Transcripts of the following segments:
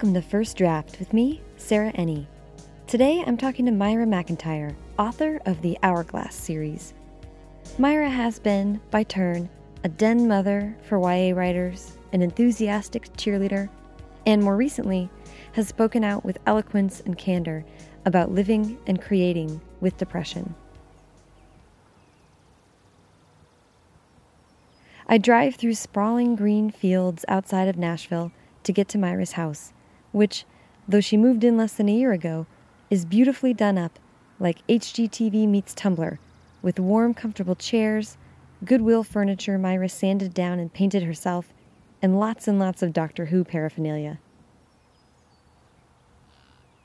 Welcome to First Draft with me, Sarah Enni. Today I'm talking to Myra McEntire, author of the Hourglass series. Myra has been, by turn, a den mother for YA writers, an enthusiastic cheerleader, and more recently, has spoken out with eloquence and candor about living and creating with depression. I drive through sprawling green fields outside of Nashville to get to Myra's house, which, though she moved in less than a year ago, is beautifully done up like HGTV meets Tumblr, with warm, comfortable chairs, Goodwill furniture Myra sanded down and painted herself, and lots and lots of Doctor Who paraphernalia.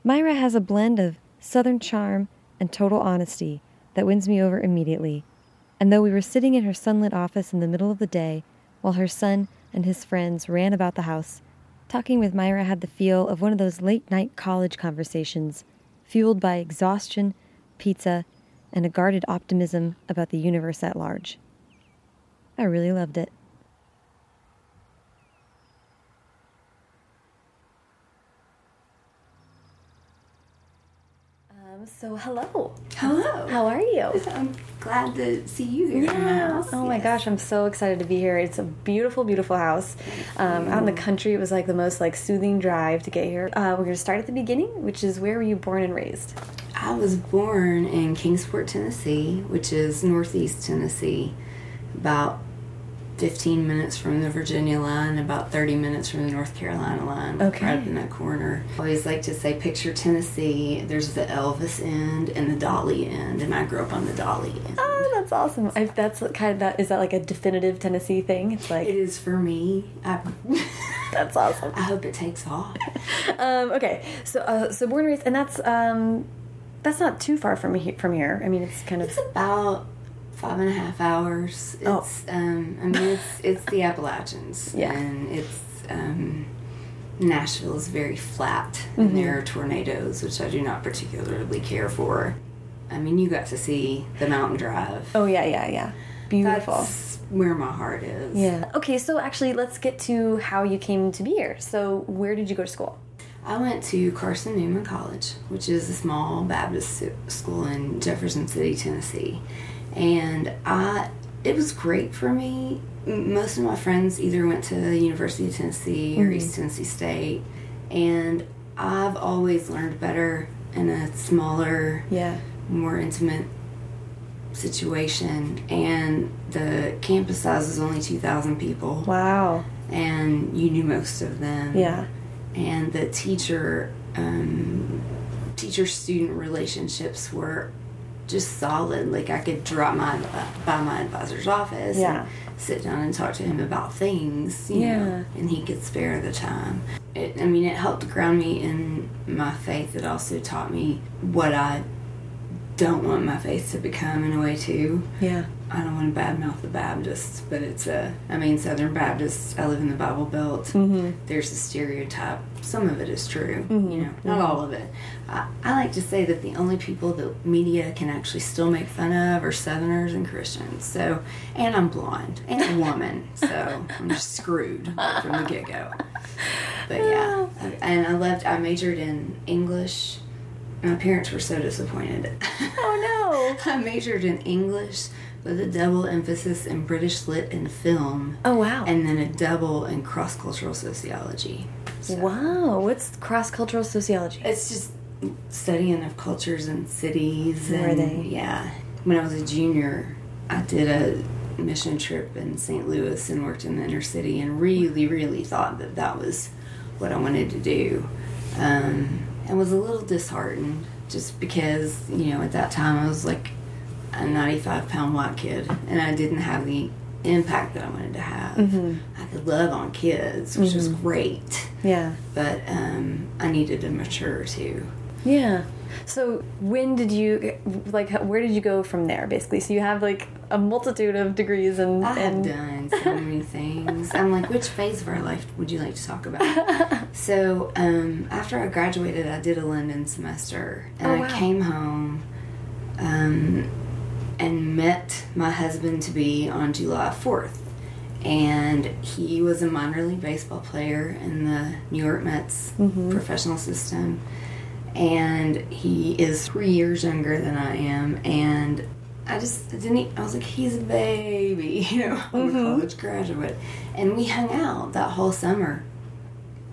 Myra has a blend of southern charm and total honesty that wins me over immediately. And though we were sitting in her sunlit office in the middle of the day, while her son and his friends ran about the house, talking with Myra had the feel of one of those late night college conversations, fueled by exhaustion, pizza, and a guarded optimism about the universe at large. I really loved it. Um, so hello. Hello. How are you? Glad to see you here. Yeah. house. Oh my gosh, I'm so excited to be here. It's a beautiful, beautiful house. Um, out in the country, it was like the most like soothing drive to get here. Uh, we're gonna start at the beginning, which is where were you born and raised? I was born in Kingsport, Tennessee, which is northeast Tennessee, about 15 minutes from the Virginia line, about 30 minutes from the North Carolina line. Okay. Right in that corner. I always like to say, picture Tennessee. There's the Elvis end and the Dolly end, and I grew up on the Dolly end. Oh, that's awesome. I, that's kind of that. Is that like a definitive Tennessee thing? It's like It is for me. I, that's awesome. I hope it takes off. Um, okay, so uh, so born and raised, and that's um, that's not too far from he- from here. I mean, it's kind of It's about five and a half hours. It's Oh. um I mean it's it's the Appalachians. Yeah. And it's um Nashville is very flat Mm-hmm. and there are tornadoes, which I do not particularly care for. I mean you got to see the mountain drive. oh yeah, yeah, yeah, beautiful. That's where my heart is. Yeah. Okay, so actually, let's get to how you came to be here. So, where did you go to school? I went to Carson Newman College, which is a small Baptist school in Jefferson City, Tennessee. And I it was great for me. Most of my friends either went to the University of Tennessee or East Tennessee State, and I've always learned better in a smaller, Yeah. more intimate situation. And the campus size was only 2,000 people, Wow. and you knew most of them Yeah. and the teacher um, teacher student relationships were just solid like i could drop my by my advisor's office Yeah. and sit down and talk to him about things you Yeah. know and he could spare the time it, i mean it helped ground me in my faith it also taught me what i don't want my faith to become in a way too Yeah. I don't want to badmouth the Baptists, but it's a, I mean, Southern Baptists, I live in the Bible Belt. Mm-hmm. There's a stereotype. Some of it is true, you know, not all of it. I, I like to say that the only people that media can actually still make fun of are Southerners and Christians. So, and I'm blonde and a woman, so I'm just screwed from the get go. But yeah, and I left, I majored in English. My parents were so disappointed. Oh no! I majored in English with a double emphasis in British Lit and Film. Oh wow. and then a double in cross cultural sociology. So wow. What's cross cultural sociology? It's just studying of cultures and cities. Where and, they- Yeah. When I was a junior, I did a mission trip in St. Louis and worked in the inner city and really, really thought that that was what I wanted to do. Um, and was a little disheartened just because, you know, at that time I was like a 95 pound white kid and I didn't have the impact that I wanted to have. I could love on kids, which was great, yeah. but um, I needed to mature too. Yeah. So when did you like? Where did you go from there? Basically, so you have like a multitude of degrees and I have and done so many things. I'm like, which phase of our life would you like to talk about? so, um, after I graduated, I did a London semester, and Oh, I came home, um, and met my husband to be on July 4th. and he was a minor league baseball player in the New York Mets mm-hmm. professional system. And he is three years younger than I am, and I just didn't. I was like, he's a baby, you know, I'm a mm-hmm. college graduate, and we hung out that whole summer.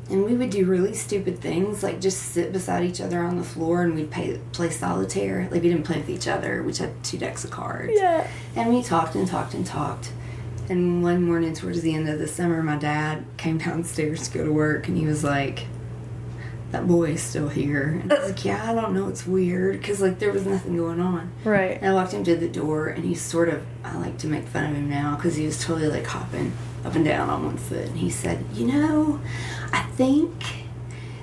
And we would do really stupid things, like just sit beside each other on the floor, and we'd play, play solitaire. Like we didn't play with each other. We just had two decks of cards. Yeah. And we talked and talked and talked. And one morning towards the end of the summer, my dad came downstairs to go to work, and he was like, "That boy is still here." And I was like, "Yeah, I don't know. It's weird because like there was nothing going on." Right. And I walked him to the door, and he sort of, I like to make fun of him now because he was totally like hopping up and down on one foot. And he said, You know, I think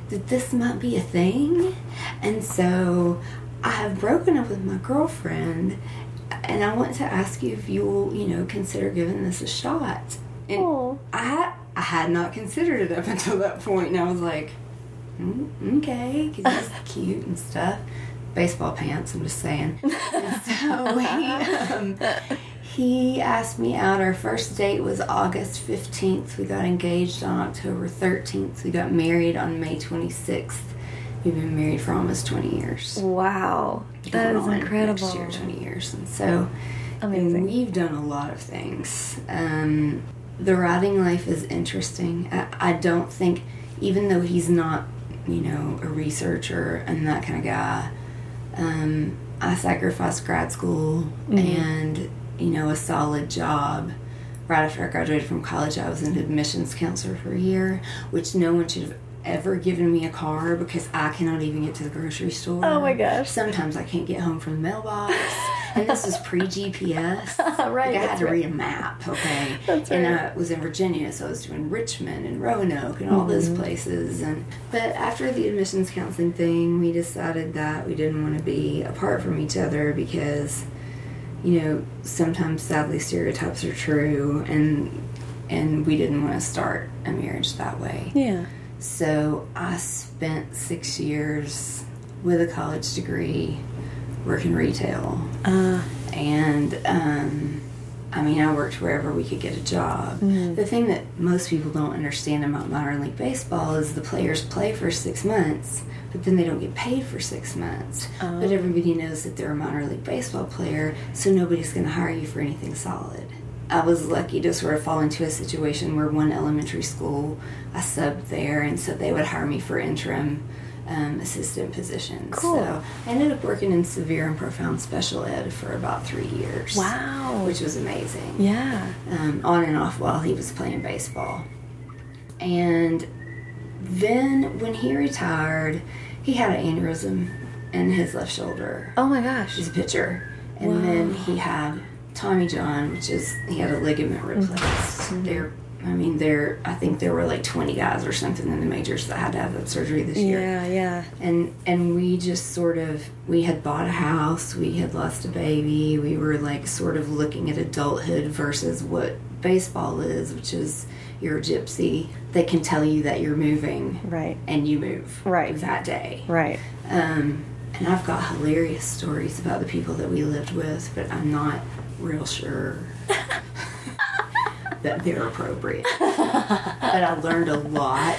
that this might be a thing. And so I have broken up with my girlfriend, and I want to ask you if you'll, you know, consider giving this a shot. And Aw. I, had, I had not considered it up until that point, and I was like, mm, okay, because he's cute and stuff. Baseball pants, I'm just saying. And so he, um, he asked me out. Our first date was August 15th. We got engaged on October 13th. We got married on May 26th. We've been married for almost 20 years. Wow. That is incredible. Next year, 20 years. And so Amazing. and we've done a lot of things. Um, the writing life is interesting. I, I don't think, even though he's not, you know, a researcher and that kind of guy, um, I sacrificed grad school and, you know, a solid job. Right after I graduated from college, I was an admissions counselor for a year, which no one should have ever given me a car because I cannot even get to the grocery store. Oh my gosh. Sometimes I can't get home from the mailbox. and this was pre GPS. Right, Like I had to right. read a map, okay? That's And right. I was in Virginia, so I was doing Richmond and Roanoke and all those Mm-hmm. places. And But after the admissions counseling thing, we decided that we didn't want to be apart from each other because, you know, sometimes sadly stereotypes are true and and we didn't want to start a marriage that way. Yeah. So I spent six years with a college degree working retail. Uh, And um, I mean, I worked wherever we could get a job. Mm-hmm. The thing that most people don't understand about minor league baseball is the players play for six months, but then they don't get paid for six months. Oh. But everybody knows that they're a minor league baseball player, so nobody's going to hire you for anything solid. I was lucky to sort of fall into a situation where one elementary school, I subbed there, and so they would hire me for interim um, assistant positions. Cool. So I ended up working in severe and profound special ed for about three years. wow. Which was amazing. Yeah. Um, on and off while he was playing baseball. And then when he retired, he had an aneurysm in his left shoulder. Oh my gosh. He's a pitcher. And then he had Tommy John, which is he had a ligament replaced. There, I mean, there. I think there were like twenty guys or something in the majors that had to have that surgery this year Yeah, yeah. and and we just sort of we had bought a house we had lost a baby we were like sort of looking at adulthood versus what baseball is which is you're a gypsy they can tell you that you're moving Right. and you move Right. that day Right. um, and i've got hilarious stories about the people that we lived with but i'm not real sure that they're appropriate but I learned a lot.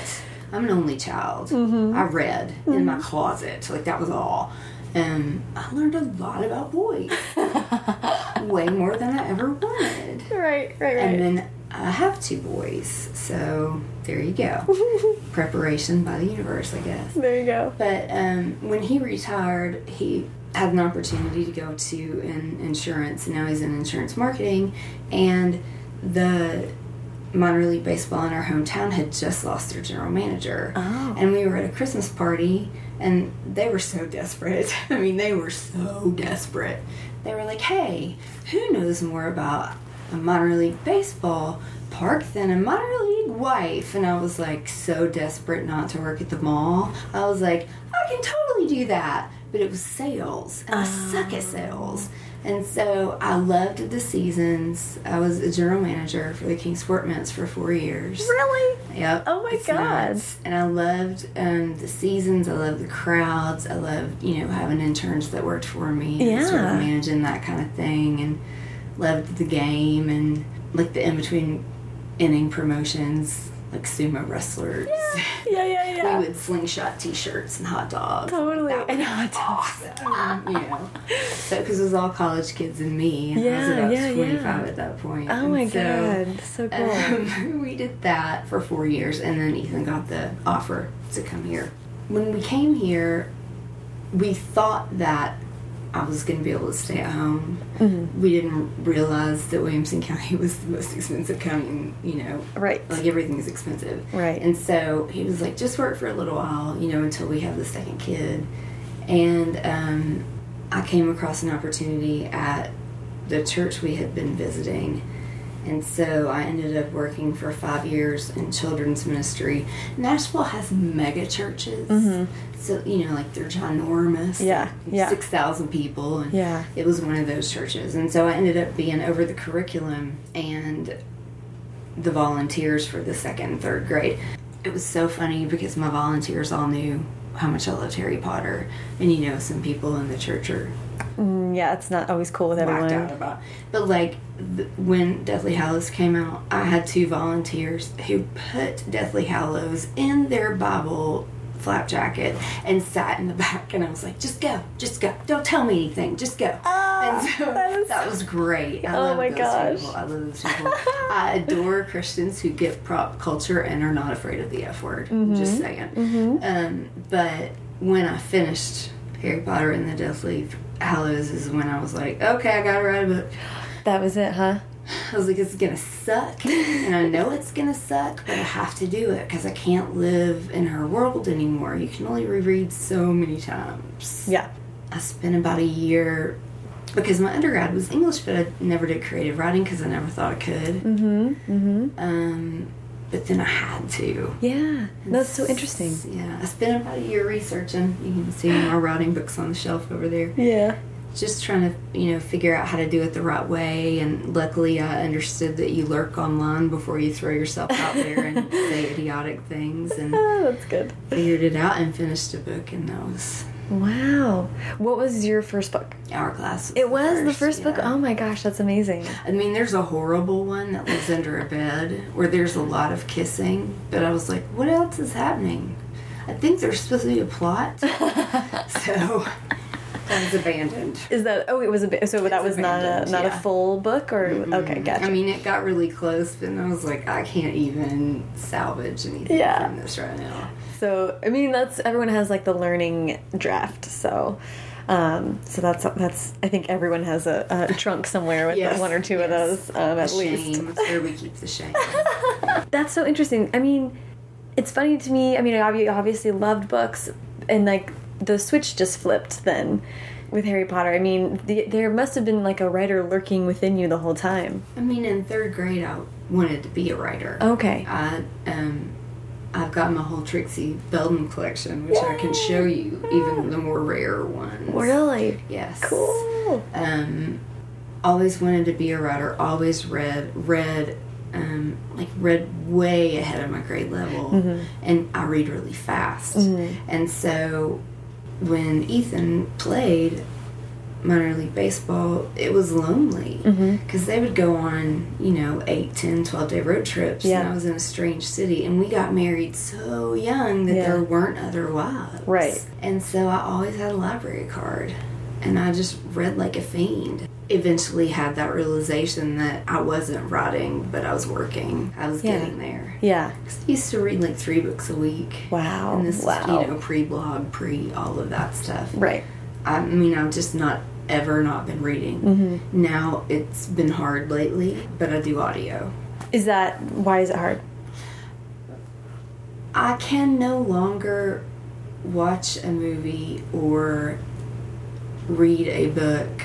I'm an only child. Mm-hmm. I read in my mm-hmm. closet, like that was all. And I learned a lot about boys, way more than I ever wanted. Right, right, right. And then I have two boys, so there you go. Preparation by the universe, I guess. there you go. But um, when he retired, he had an opportunity to go to an insurance, and now he's in insurance marketing. And the minor league baseball in our hometown had just lost their general manager. Oh. And we were at a Christmas party, and they were so desperate. I mean, they were so desperate. They were like, hey, who knows more about a minor league baseball park than a minor league wife? And I was like, so desperate not to work at the mall. I was like, I can totally do that. But it was sales, and I suck at oh. sales. And so I loved the seasons. I was a general manager for the Kingsport Mets for four years. Really? Yep. Oh my God. nuts. And I loved um, the seasons. I loved the crowds. I loved, you know, having interns that worked for me and sort of Yeah. managing that kind of thing and loved the game and like the in between inning promotions like sumo wrestlers. Yeah, yeah, yeah. We would slingshot T-shirts and hot dogs. Totally. And hot dogs. awesome, you know. So because it was all college kids and me, and I was Yeah, about yeah, 25 yeah. at that point. Oh And my so, god, so cool. um, we did that for four years, and then Ethan got the offer to come here. When we came here, we thought that I was going to be able to stay at home. Mhm. We didn't realize that Williamson County was the most expensive county, in, you know, Right. like everything's expensive. Right. And so he was like, just work for a little while, you know, until we have the second kid. And um, I came across an opportunity at the church we had been visiting. And so I ended up working for five years in children's ministry. Nashville has mega churches. Mhm. So, you know, like they're ginormous. Yeah, yeah. 6,000 people. And Yeah. it was one of those churches. And so I ended up being over the curriculum and the volunteers for the second and third grade. It was so funny because my volunteers all knew how much I loved Harry Potter. And you know, some people in the church are Mm, yeah, it's not always cool with whacked out everyone. about. But like th- when Deathly Hallows came out, I had two volunteers who put Deathly Hallows in their Bible flap jacket and sat in the back and I was like, just go, just go. Don't tell me anything, just go. Ah, and so that that was great. I Oh love my those gosh. people. I love those people. I adore Christians who get prop culture and are not afraid of the F word. Mm-hmm. Just saying. Um, but when I finished Harry Potter and the Deathly Hallows is when I was like, okay, I gotta write a book. That was it, huh? I was like, it's gonna suck, and I know it's gonna suck, but I have to do it because I can't live in her world anymore. You can only reread so many times. Yeah. I spent about a year because my undergrad was English, but I never did creative writing because I never thought I could. Mm-hmm. Mm-hmm. Um, but then I had to. Yeah. That's so interesting. Yeah, I spent about a year researching. You can see my writing books on the shelf over there. Yeah. Just trying to, you know, figure out how to do it the right way. And luckily, I understood that you lurk online before you throw yourself out there and say idiotic things. And Oh, that's good. figured it out and finished a book. And that was Wow. What was your first book? Hourglass. It was the first book. yeah. Oh my gosh, that's amazing. I mean, there's a horrible one that lives under a bed where there's a lot of kissing, but I was like, what else is happening? I think there's supposed to be a plot. so that was abandoned. Is that? Oh, it was a bit. So that was not a not yeah. a full book, or okay, gotcha. I mean, it got really close, but I was like, I can't even salvage anything Yeah. from this right now. So I mean, that's everyone has like the learning draft. So, um, so that's that's. I think everyone has a, a trunk somewhere with Yes, one or two of those um, at The least. Shame. Where we keep the shame. That's so interesting. I mean, it's funny to me. I mean, I obviously loved books, and like the switch just flipped then with Harry Potter. I mean, the, there must have been like a writer lurking within you the whole time. I mean, in third grade, I wanted to be a writer. Okay. I um, I've got my whole Trixie Belden collection, which I can show you, even the more rare ones. Really Yes. cool. Um, always wanted to be a writer. Always read, read, um, like read way ahead of my grade level, Mm-hmm. and I read really fast. And so, when Ethan played minor league baseball, it was lonely Mm-hmm. because they would go on, you know, 8, 10, 12 day road trips. Yeah. And I was in a strange city, and we got married so young that Yeah. there weren't other wives. Right. And so I always had a library card, and I just read like a fiend. Eventually, had that realization that I wasn't writing, but I was working. I was Yeah. getting there. Yeah. I used to read like three books a week. Wow. And this, wow. you know, pre-blog, pre all of that stuff. right. I mean, I've just not ever not been reading. Mm-hmm. Now it's been hard lately, but I do audio. Is that why is it hard? I can no longer watch a movie or read a book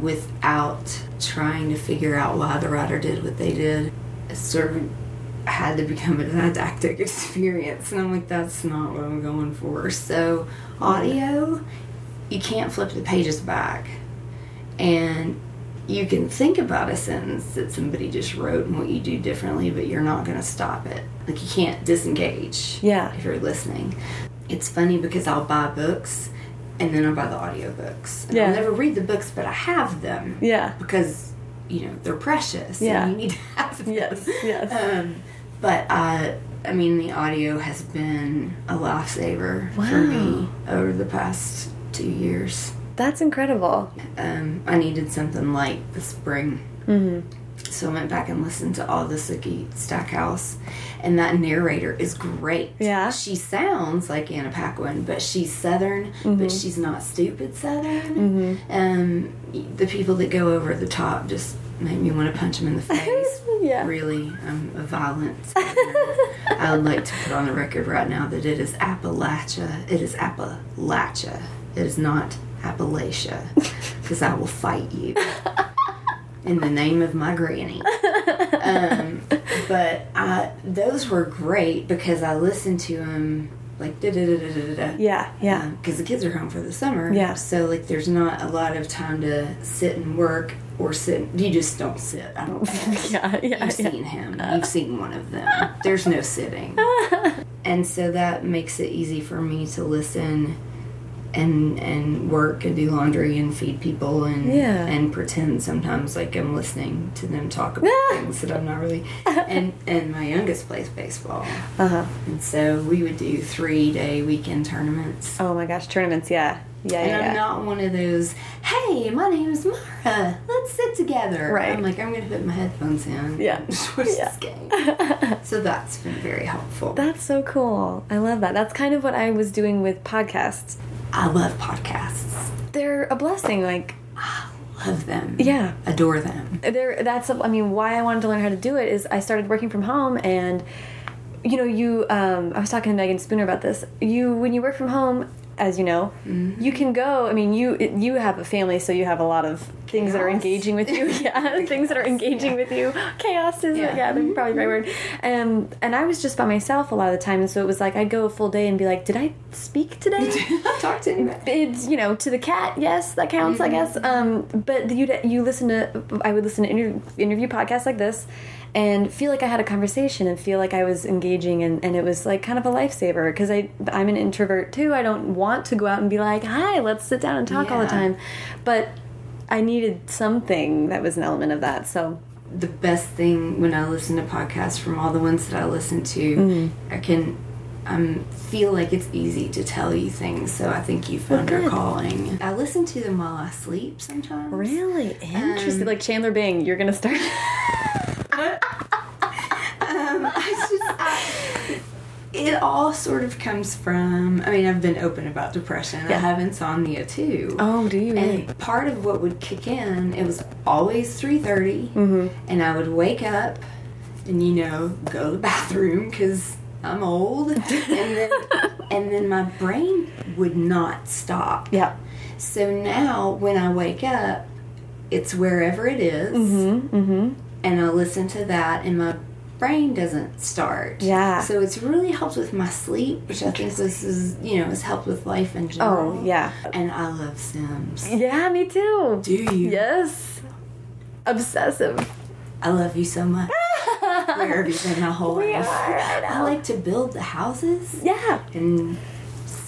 without trying to figure out why the writer did what they did. It sort of had to become a didactic experience, and I'm like, that's not what I'm going for. So, audio, you can't flip the pages back, and you can think about a sentence that somebody just wrote and what you do differently, but you're not going to stop it. Like, you can't disengage Yeah. if you're listening. It's funny because I'll buy books and then I'll buy the audiobooks. And Yeah. I'll never read the books, but I have them Yeah. because you know they're precious. Yeah. you need to have them. Yes, yes. Um, but uh, I mean, the audio has been a lifesaver for me over the past two years. That's incredible. Um, I needed something light this spring. Mm-hmm. So I went back and listened to all the Sookie Stackhouse, and that narrator is great. Yeah. she sounds like Anna Paquin, but she's Southern, but she's not stupid Southern. Um, the people that go over the top just make me want to punch them in the face. Yeah. really, I'm a violent. I would like to put on the record right now that it is Appalachia. It is Appalachia. It is not Appalachia, because I will fight you in the name of my granny. Um, but I, those were great because I listened to them like da da da da da da. Yeah, yeah. Because the kids are home for the summer. Yeah. So like, there's not a lot of time to sit and work or sit. You just don't sit. I don't. think. Yeah, yeah, You've yeah. seen him. You've seen one of them. There's no sitting. and so that makes it easy for me to listen and and work and do laundry and feed people and Yeah. and pretend sometimes like I'm listening to them talk about things that I'm not really and and my youngest plays baseball Uh huh. and so we would do three day weekend tournaments Oh my gosh, tournaments. Yeah, yeah, and yeah. I'm yeah. not one of those, hey, my name is Myra, let's sit together. Right. I'm like, I'm going to put my headphones in. Yeah. Watch Yeah. this game. so that's been very helpful. That's so cool. I love that. That's kind of what I was doing with podcasts. I love podcasts. They're a blessing. Like, I Love them. Yeah. Adore them. there that's I mean why I wanted to learn how to do it is I started working from home and you know you um, I was talking to Meagan Spooner about this you when you work from home as you know you can go I mean you you have a family so you have a lot of things that are engaging with you. Yeah things that are engaging with you. Chaos is Yeah. yeah, that's probably the right word. Um, and I was just by myself a lot of the time and so it was like I'd go a full day and be like did I speak today? Talk to anybody. it's you know to the cat yes that counts i guess. Um but you you listen to i would listen to interview, interview podcasts like this and feel like i had a conversation and feel like i was engaging and, and it was like kind of a lifesaver because i i'm an introvert too i don't want to go out and be like hi let's sit down and talk all the time but i needed something that was an element of that so The best thing when I listen to podcasts from all the ones that I listen to, Mm-hmm. I can um, feel like it's easy to tell you things. So I think you found your calling. I listen to them while I sleep sometimes. really interesting Um, like chandler bing you're gonna start Um, I just, I, it all sort of comes from. I mean, I've been open about depression. I have insomnia too. oh do you really And part of what would kick in, it was always three Mm-hmm. and I would wake up, and you know, go to the bathroom because I'm old, and then and then my brain would not stop. yeah So now when I wake up, it's wherever it is, mm-hmm mm-hmm and I listen to that, and my brain doesn't start. Yeah. So it's really helped with my sleep, which I think this is, you know, has helped with life in oh, general. oh yeah And I love Sims. yeah me too Do you? Yes. Obsessive. I love you so much. You been my whole We life? are, I. I like to build the houses Yeah. and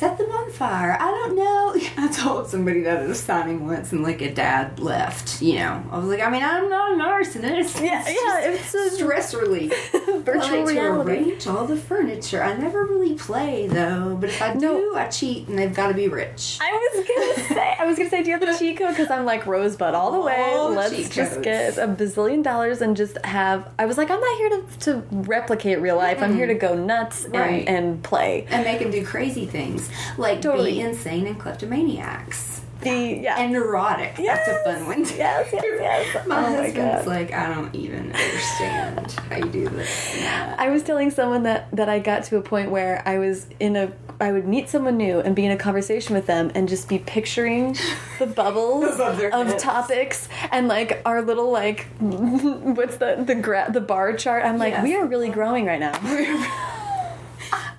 set them on fire. I don't know. I told somebody that at a signing once, and like a dad left. You know, I was like, I mean, I'm not an arsonist. Yeah, It's yeah, it's a- stress relief. Virtual I like reality. to arrange all the furniture. I never really play though, but if I do, No. I cheat, and they've got to be rich. I was gonna say, I was gonna say, do you have the cheat code? Because I'm like Rosebud all the way. All Let's cheat just codes. get a bazillion dollars and just have. I was like, I'm not here to, to replicate real life. I'm here to go nuts and, and play. and make them do crazy things like Totally. be insane and kleptomaniacs. The yeah. and neurotic. That's a fun one. too. Yes, yes, yes. My oh husband's god. like, I don't even understand how you do this. I was telling someone that that I got to a point where I was in a I would meet someone new and be in a conversation with them and just be picturing the bubbles of heads. topics and like our little like what's the the gra- the bar chart. I'm like Yes. we are really growing right now.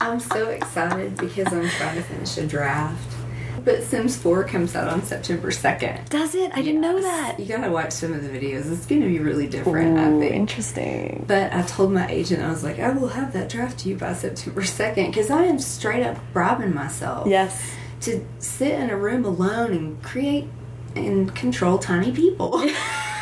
I'm so excited because I'm trying to finish a draft. But Sims 4 comes out on September 2nd. Does it? I didn't know that. You gotta watch some of the videos. It's gonna be really different, I think. interesting. But I told my agent, I was like, I will have that draft to you by September 2nd because I am straight up bribing myself. Yes. to sit in a room alone and create and control tiny people.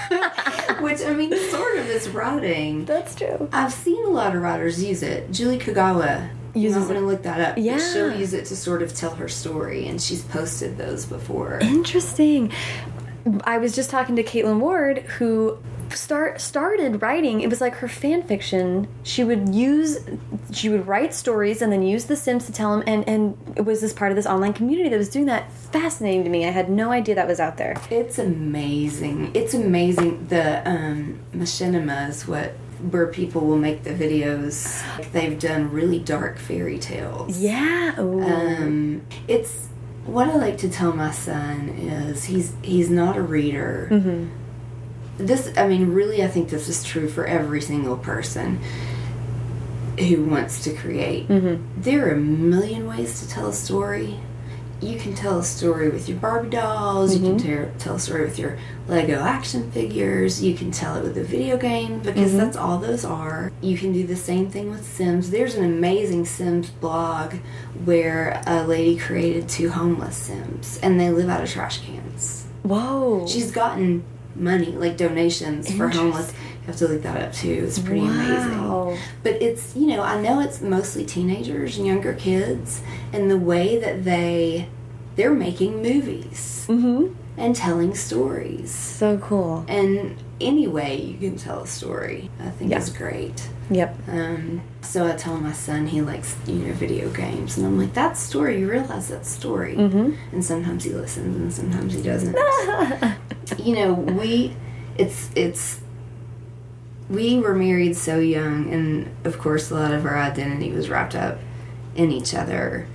Which I mean, sort of is writing. That's true. I've seen a lot of writers use it. Julie Kagawa Uses I'm going to look that up. Yeah. she'll use it to sort of tell her story, and she's posted those before. Interesting. I was just talking to Caitlin Ward, who start started writing. It was like her fan fiction. She would use, she would write stories and then use The Sims to tell them. And and it was this part of this online community that was doing that. Fascinating to me. I had no idea that was out there. It's amazing. It's amazing. The um, machinima is what where people will make the videos. They've done really dark fairy tales. Yeah. Um, it's what I like to tell my son is he's he's not a reader. This, I mean, really, I think this is true for every single person who wants to create. There are a million ways to tell a story. You can tell a story with your Barbie dolls. You can mm-hmm. ter- tell a story with your Lego action figures. You can tell it with a video game because mm-hmm. that's all those are. You can do the same thing with Sims. There's an amazing Sims blog where a lady created two homeless Sims and they live out of trash cans. Whoa. She's gotten money, like donations for homeless. Have to look that up too. It's pretty Wow. amazing. But it's, you know, I know it's mostly teenagers and younger kids, and the way that they they're making movies mm-hmm. and telling stories. So cool. And any way you can tell a story, I think Yeah. is great. Yep. Um, so I tell my son he likes you know video games, and I'm like, "That's story. You realize that story." Mm-hmm. And sometimes he listens, and sometimes he doesn't. you know, we it's it's we were married so young, and of course, a lot of our identity was wrapped up in each other.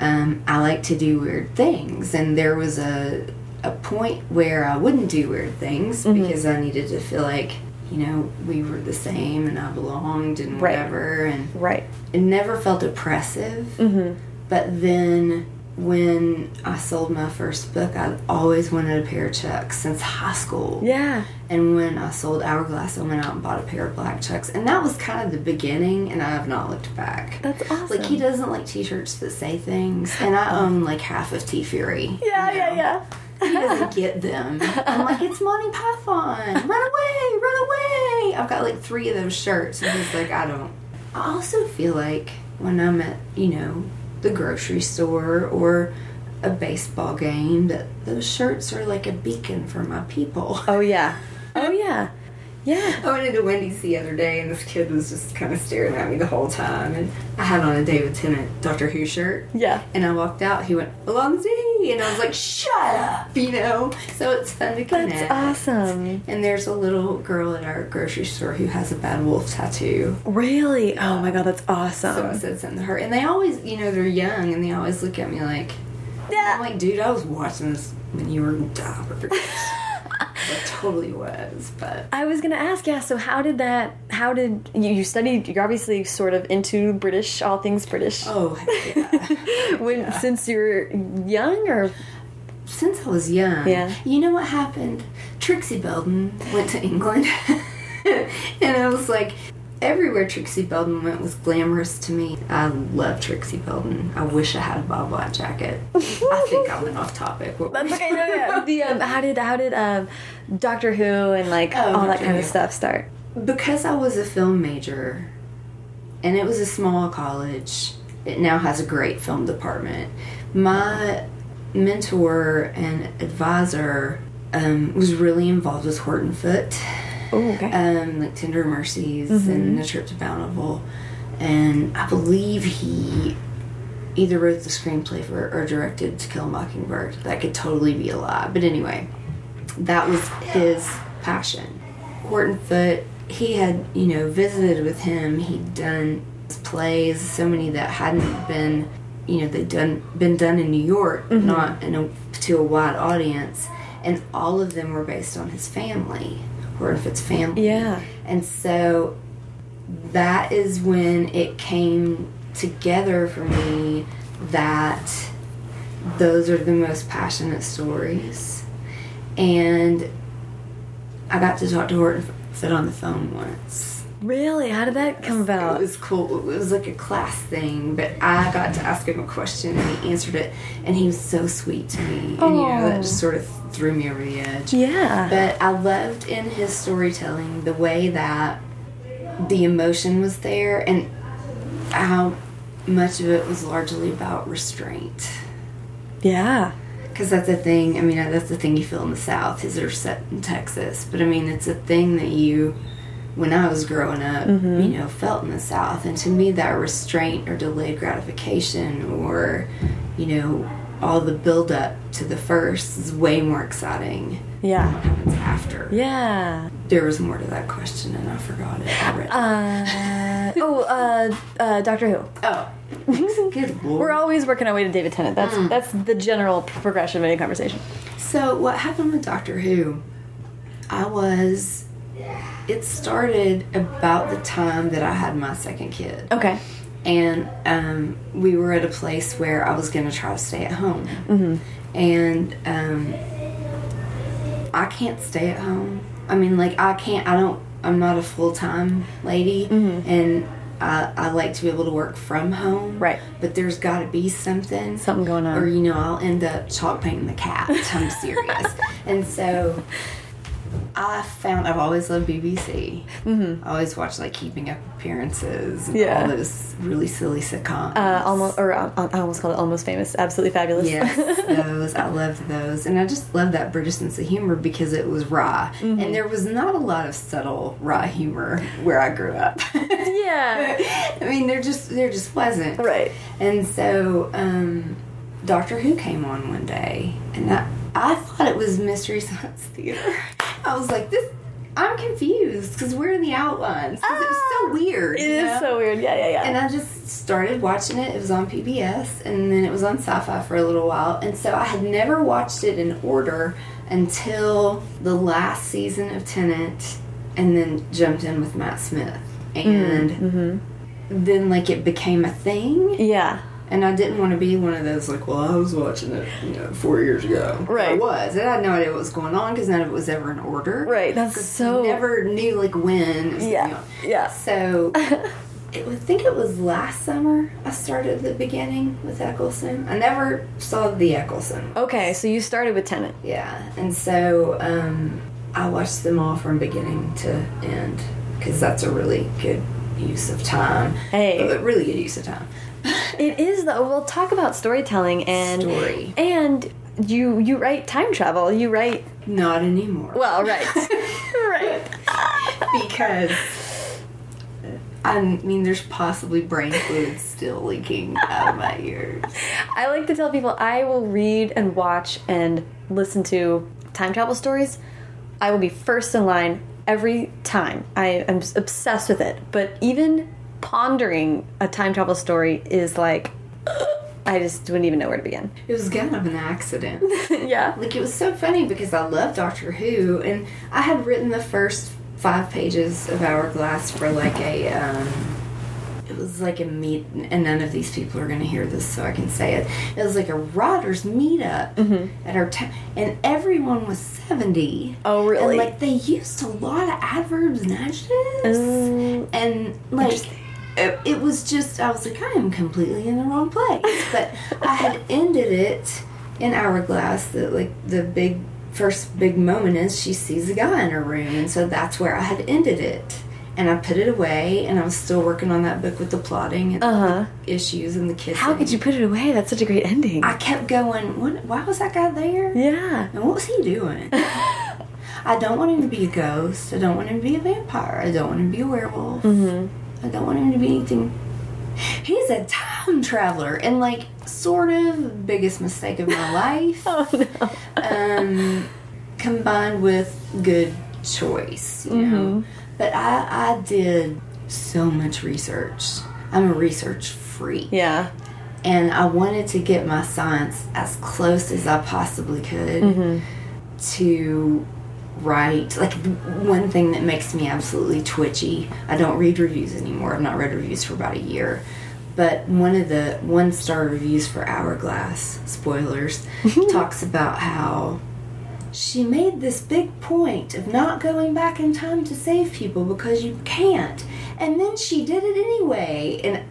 Um, I like to do weird things, and there was a a point where I wouldn't do weird things because I needed to feel like you know we were the same and I belonged and Right. whatever, and right. it never felt oppressive. Mm-hmm. But then when I sold my first book, I always wanted a pair of Chucks since high school. Yeah. And when I sold Hourglass, I went out and bought a pair of black Chucks. And that was kind of the beginning, and I have not looked back. That's awesome. Like, he doesn't like t shirts that say things, and I own oh. like half of TeeFury. Yeah, you yeah, yeah. He doesn't get them. I'm like, it's Monty Python. Run away, run away. I've got like three of those shirts. And he's like, I don't. I also feel like when I'm at, you know, the grocery store or a baseball game, that those shirts are like a beacon for my people. Oh yeah. Oh yeah. Yeah. I went into Wendy's the other day and this kid was just kind of staring at me the whole time. And I had on a David Tennant Doctor Who shirt. Yeah. And I walked out, he went, Allons-y! And I was like, shut up! You know? So it's fun to connect. That's awesome. And there's a little girl at our grocery store who has a bad wolf tattoo. Really? Oh my god, that's awesome. So I said something to her. And they always, you know, they're young and they always look at me like, I'm Yeah. like, dude, I was watching this when you were in diapers. I totally was, but. I was gonna ask, yeah. So how did that? How did you, you studied? You're obviously sort of into British, all things British. Oh, yeah. when since you were young, or Since I was young. Yeah. You know what happened? Trixie Belden went to England. and I was like, everywhere Trixie Belden went was glamorous to me. I love Trixie Belden. I wish I had a Bob White jacket. I think I went off topic. That's okay. No, yeah. The um, how did how did um, Doctor Who and like Oh, all that kind of stuff start? because I was a film major and it was a small college, it now has a great film department. My mentor and advisor um, was really involved with Horton Foote, Oh, okay. um, like Tender Mercies and A Trip to Bountiful. And I believe he either wrote the screenplay for or directed To Kill a Mockingbird. That could totally be a lie. But anyway, that was his passion. Horton Foote, he had, you know, visited with him. He'd done plays, so many that hadn't been, you know, they'd done been done in New York, not in a, to a wide audience, and all of them were based on his family, Horton Foote's family. yeah. And so that is when it came together for me that those are the most passionate stories. And I got to talk to Horton Foote on the phone once. Really? How did that come about? It was cool. It was like a class thing, but I got to ask him a question and he answered it, and he was so sweet to me. And you know, that just sort of threw me over the edge. Yeah. But I loved in his storytelling the way that the emotion was there and how much of it was largely about restraint. yeah. Because that's a thing. I mean, that's the thing you feel in the South. Is they're set in Texas, but I mean, it's a thing that you, when I was growing up, Mm-hmm. you know, felt in the South. And to me, that restraint or delayed gratification, or you know, all the build up to the first is way more exciting. than Yeah. What happens after? Yeah. There was more to that question, and I forgot it already. Uh, oh, uh, uh, Doctor Who. oh, good lord. We're always working our way to David Tennant. That's that's the general progression of any conversation. So what happened with Doctor Who? I was. It started about the time that I had my second kid, Okay. And um, we were at a place where I was going to try to stay at home, and um, I can't stay at home. I mean, like I can't. I don't. I'm not a full time lady, and I, I like to be able to work from home. Right. But there's got to be something. Something going on. Or you know, I'll end up chalk painting the cat. I'm serious. and so I found I've always loved BBC. Mm-hmm. I always watched like Keeping Up Appearances and Yeah. all those really silly sitcoms. Uh, almost, or uh, I almost called it almost famous. Absolutely fabulous. Yes, those. I loved those. And I just loved that British sense of humor because it was raw. Mm-hmm. And there was not a lot of subtle raw humor where I grew up. yeah. I mean, there just there just wasn't. Right. And so um, Doctor Who came on one day, and I, I thought it was Mystery Science Theater. I was like, this. I'm confused because we're in the outlines. 'cause it was so weird. Ah, It you is know? so weird. Yeah, yeah, yeah. And I just started watching it. It was on PBS, and then it was on Sci-Fi for a little while. And so I had never watched it in order until the last season of Tennant, and then jumped in with Matt Smith. And then, like, it became a thing. yeah. And I didn't want to be one of those like, well, I was watching it, you know, four years ago. Right. I was, and I had no idea what was going on because none of it was ever in order. Right, that's so- never knew like when. Yeah, yeah. So, it, I think it was last summer I started the beginning with Eccleston. I never saw the Eccleston. Okay, so you started with Tennant. Yeah, and so um, I watched them all from beginning to end because that's a really good use of time. Hey. a really good use of time. It is though. We'll talk about storytelling and Story. and you you write time travel. You write Not anymore. well, right, right. because I mean, there's possibly brain fluid still leaking out of my ears. I like to tell people I will read and watch and listen to time travel stories. I will be first in line every time. I am obsessed with it. But even pondering a time travel story is like I just wouldn't even know where to begin. It was kind of an accident. yeah. Like it was so funny because I love Doctor Who, and I had written the first five pages of Hourglass for like a. Um, it was like a meet, and none of these people are going to hear this, so I can say it. It was like a writers' meetup at our town, and everyone was seventy. Oh, really? And like they used a lot of adverbs and adjectives, Um, and like. It, it was just, I was like, I am completely in the wrong place. But I had ended it in Hourglass, that like the big first big moment is she sees a guy in her room, and so that's where I had ended it. And I put it away, and I was still working on that book with the plotting and Uh-huh. the issues and the kissing. How could you put it away? That's such a great ending. I kept going. What, why was that guy there? yeah. And what was he doing? I don't want him to be a ghost. I don't want him to be a vampire. I don't want him to be a werewolf. Mm-hmm. I don't want him to be anything. He's a time traveler, and like, sort of, biggest mistake of my life. Oh no. um, combined with good choice, you know. Mm-hmm. But I, I did so much research. I'm a research freak Yeah. and I wanted to get my science as close as I possibly could Mm-hmm. to write. Like one thing that makes me absolutely twitchy. I don't read reviews anymore. I've not read reviews for about a year. But one of the one star reviews for Hourglass, spoilers, talks about how she made this big point of not going back in time to save people because you can't. And then she did it anyway. And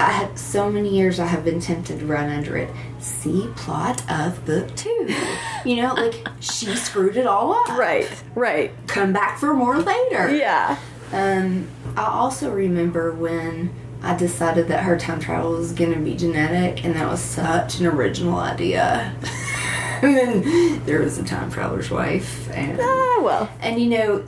I, so many years I have been tempted to run under it. See plot of book two. You know, like she screwed it all up. Right, right. Come back for more later. Yeah. Um, I also remember when I decided that her time travel was going to be genetic, and that was such an original idea. and then there was a time traveler's wife, and Ah, well. and you know,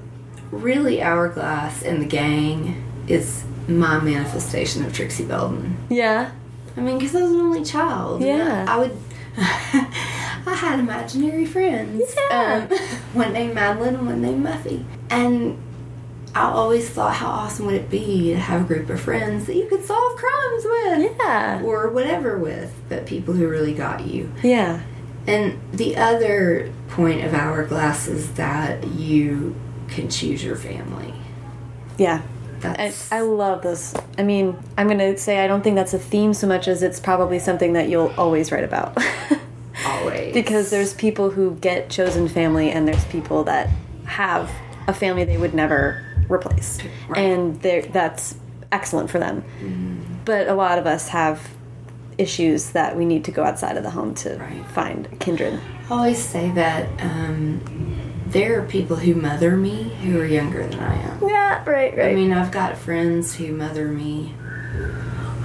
really, Hourglass and the gang is my manifestation of Trixie Belden. Yeah. I mean, because I was an only child. Yeah. I would. I had imaginary friends. Yeah. Um, one named Madeline and one named Muffy. And I always thought, how awesome would it be to have a group of friends that you could solve crimes with? Yeah. Or whatever with, but people who really got you. Yeah. And the other point of Hourglass is that you can choose your family. Yeah. I, That's I love this. I mean, I'm going to say I don't think that's a theme so much as it's probably something that you'll always write about. always because there's people who get chosen family and there's people that have a family they would never replace. Right. And that's excellent for them. But a lot of us have issues that we need to go outside of the home to Right. find kindred. I always say that um, there are people who mother me who are younger than I am. Yeah, right, right. I mean, I've got friends who mother me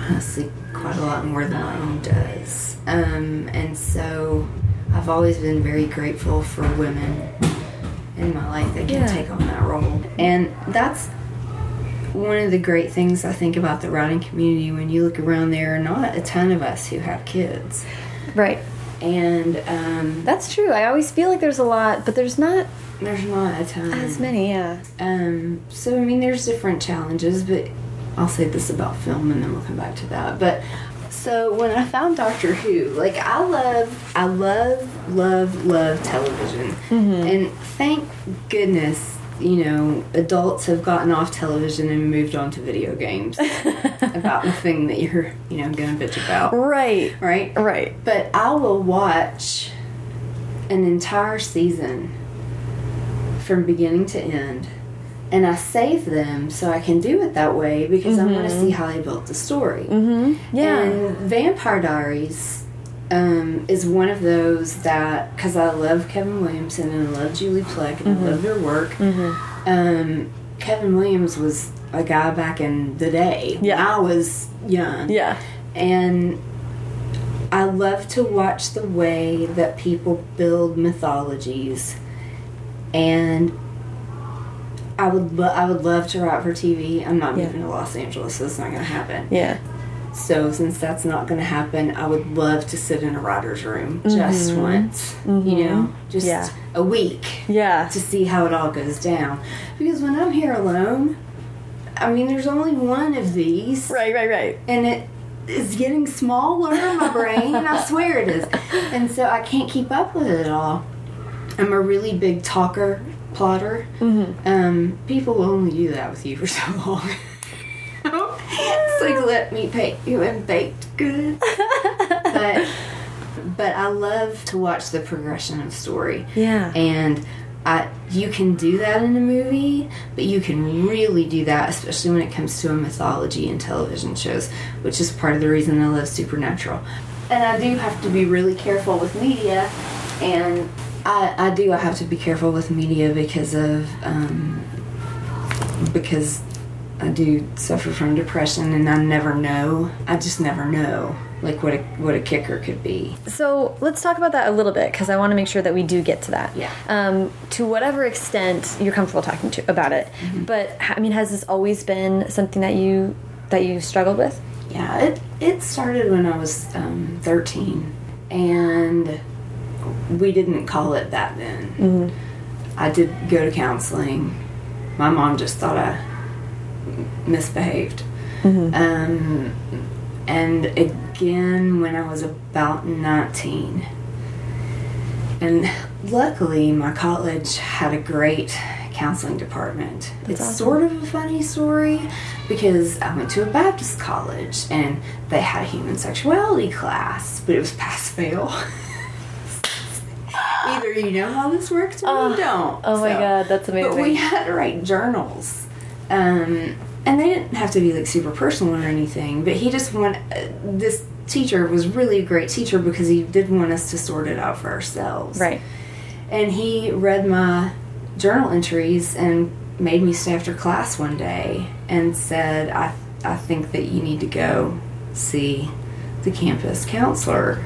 honestly quite a lot more than my own does. Um, and so I've always been very grateful for women in my life that can Yeah. take on that role. And that's one of the great things I think about the writing community when you look around there are not a ton of us who have kids. right. And um, That's true. I always feel like there's a lot, but there's not there's not a ton. as many, yeah. Um, so I mean, there's different challenges, but I'll say this about film, and then we'll come back to that. But so when I found Doctor Who, like I love, I love, love, love television, and thank goodness, you know, adults have gotten off television and moved on to video games about the thing that you're, you know, going to bitch about, Right. right? Right. But I will watch an entire season from beginning to end. And I save them so I can do it that way because I want to see how they built the story. Mm-hmm. Yeah. And Vampire Diaries um, is one of those that, because I love Kevin Williamson and I love Julie Plec and I love their work. Mm-hmm. Um, Kevin Williams was a guy back in the day when Yeah. I was young yeah. and I love to watch the way that people build mythologies, and I would lo- I would love to write for TV. I'm not Yeah. moving to Los Angeles, so it's not going to happen. Yeah. So since that's not going to happen, I would love to sit in a writer's room mm-hmm. just once, you mm-hmm. know, just Yeah. a week Yeah. to see how it all goes down. Because when I'm here alone, I mean, there's only one of these Right, right, right. and it is getting smaller in my brain. I swear it is. And so I can't keep up with it all. I'm a really big talker, plotter. Mm-hmm. Um, people will only do that with you for so long. like let me paint you in baked goods. but but I love to watch the progression of story. Yeah. And I, you can do that in a movie, but you can really do that, especially when it comes to a mythology and television shows, which is part of the reason I love Supernatural. And I do have to be really careful with media, and I, I do I have to be careful with media because of um, because I do suffer from depression, and I never know. I just never know, like what a what a kicker could be. So let's talk about that a little bit because I want to make sure that we do get to that. Yeah. Um, to whatever extent you're comfortable talking to about it, but I mean, has this always been something that you that you struggled with? Yeah, it it started when I was um, thirteen, and we didn't call it that then. I did go to counseling. My mom just thought I misbehaved. Um, and again, when I was about 19. And luckily, my college had a great counseling department. it's awesome. sort of a funny story because I went to a Baptist college and they had a human sexuality class, but it was pass fail. either you know how this works or you don't. Oh my god, that's amazing. But we had to write journals. Um, and they didn't have to be like super personal or anything, but he just wanted, uh, this teacher was really a great teacher because he did want us to sort it out for ourselves. right. And he read my journal entries and made me stay after class one day and said, I, I think that you need to go see the campus counselor.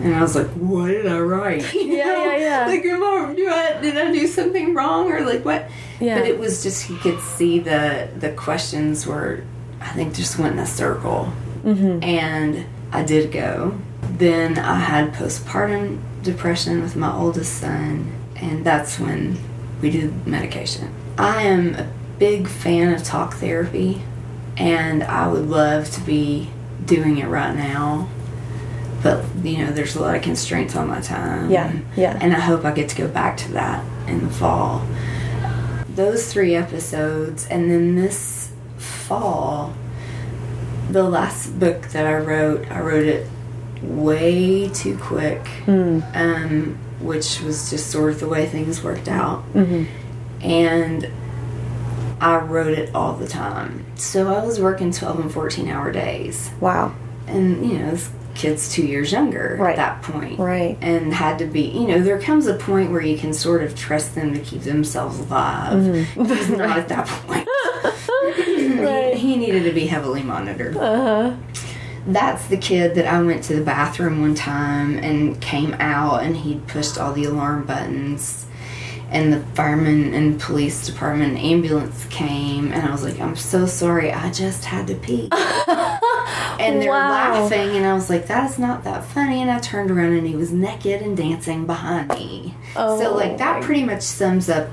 And I was like, what did I write? You Yeah, yeah, yeah. Like, I, do I, did I do something wrong or like what? Yeah. But it was just, he could see the, the questions were, I think, just went in a circle. Mm-hmm. And I did go. Then I had postpartum depression with my oldest son, and that's when we did medication. I am a big fan of talk therapy, and I would love to be doing it right now. But, you know, there's a lot of constraints on my time. Yeah, yeah. And I hope I get to go back to that in the fall. Those three episodes, and then this fall, the last book that I wrote, I wrote it way too quick, um, which was just sort of the way things worked out. And I wrote it all the time. So I was working 12 and 14 hour days. Wow. And, you know, kid's two years younger Right. at that point. Right. And had to be, you know, there comes a point where you can sort of trust them to keep themselves alive. He's not at that point. Right. he, he needed to be heavily monitored. Uh huh. That's the kid that I went to the bathroom one time and came out and he'd pushed all the alarm buttons. And the fireman and police department and ambulance came, and I was like, I'm so sorry, I just had to pee. and they're Wow. laughing, and I was like, that is not that funny. And I turned around and he was naked and dancing behind me. Oh so, like, that pretty much sums up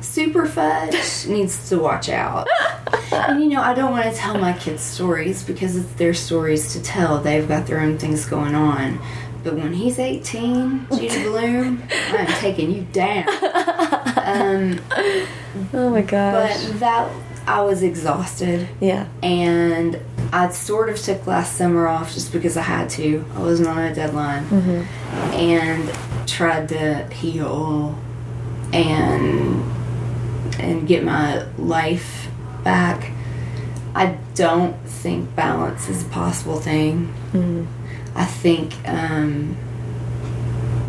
Superfudge needs to watch out. and you know, I don't want to tell my kids stories because it's their stories to tell. They've got their own things going on. But when he's 18, Judy Blume, I'm taking you down. Um, Oh my gosh. but that, I was exhausted. yeah. And I sort of took last summer off just because I had to. I wasn't on a deadline. And tried to heal and and get my life back. I don't think balance is a possible thing. I think um,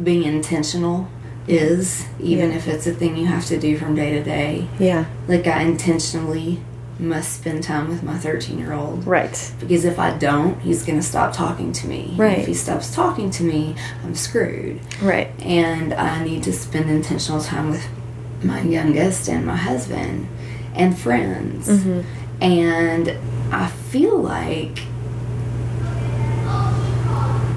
being intentional is, even Yeah. if it's a thing you have to do from day to day. Yeah. Like, I intentionally must spend time with my 13 year old. Right. Because if I don't, he's going to stop talking to me. And Right. If he stops talking to me, I'm screwed. Right. And I need to spend intentional time with my youngest and my husband and friends. Mm-hmm. And I feel like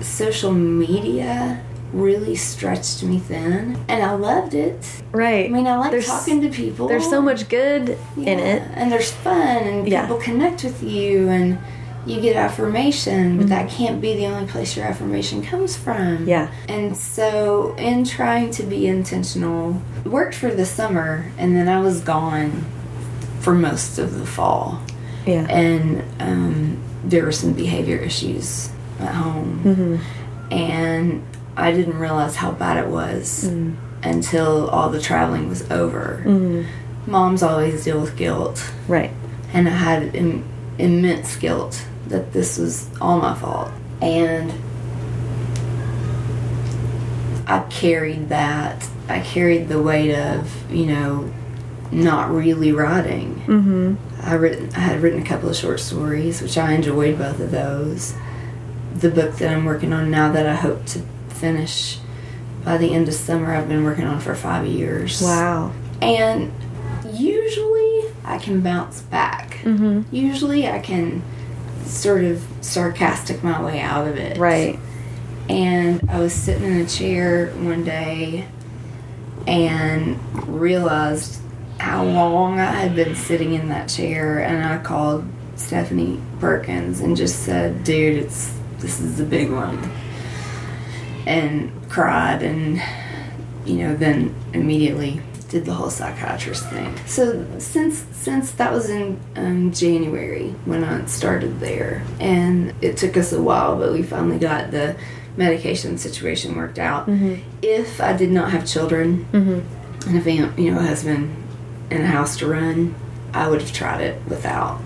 social media really stretched me thin. And I loved it. Right. I mean, I like There's- talking to people. There's so much good in it. And there's fun and Yeah. people connect with you and you get affirmation but that Mm-hmm. can't be the only place your affirmation comes from Yeah. and so in trying to be intentional worked for the summer and then i was gone for most of the fall Yeah. and um, there were some behavior issues at home Mm-hmm. and i didn't realize how bad it was Mm. until all the traveling was over Mhm. moms always deal with guilt Right. and I had Im- immense guilt that this was all my fault. And I carried that. I carried the weight of, you know, not really writing. Mm-hmm. I written I had written a couple of short stories, which I enjoyed both of those. The book that I'm working on now that I hope to finish by the end of summer I've been working on for five years. Wow. And usually I can bounce back. Mm-hmm. Usually I can sort of sarcastic my way out of it. Right. And I was sitting in a chair one day and realized how long I had been sitting in that chair and I called Stephanie Perkins and just said, dude, it's this is a big one. And cried and you know, then immediately did the whole psychiatrist thing. So since since that was in um, January when I started there, and it took us a while, but we finally got the medication situation worked out. Mm-hmm. If I did not have children and a fam- you know a husband and a house to run, I would have tried it without.